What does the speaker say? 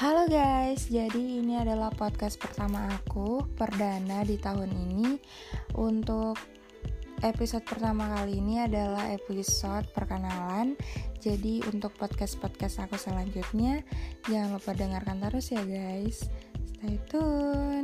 Halo guys, jadi ini adalah podcast pertama aku perdana di tahun ini. Untuk episode pertama kali ini adalah episode perkenalan. Jadi untuk podcast-podcast aku selanjutnya jangan lupa dengarkan terus ya guys. Stay tune.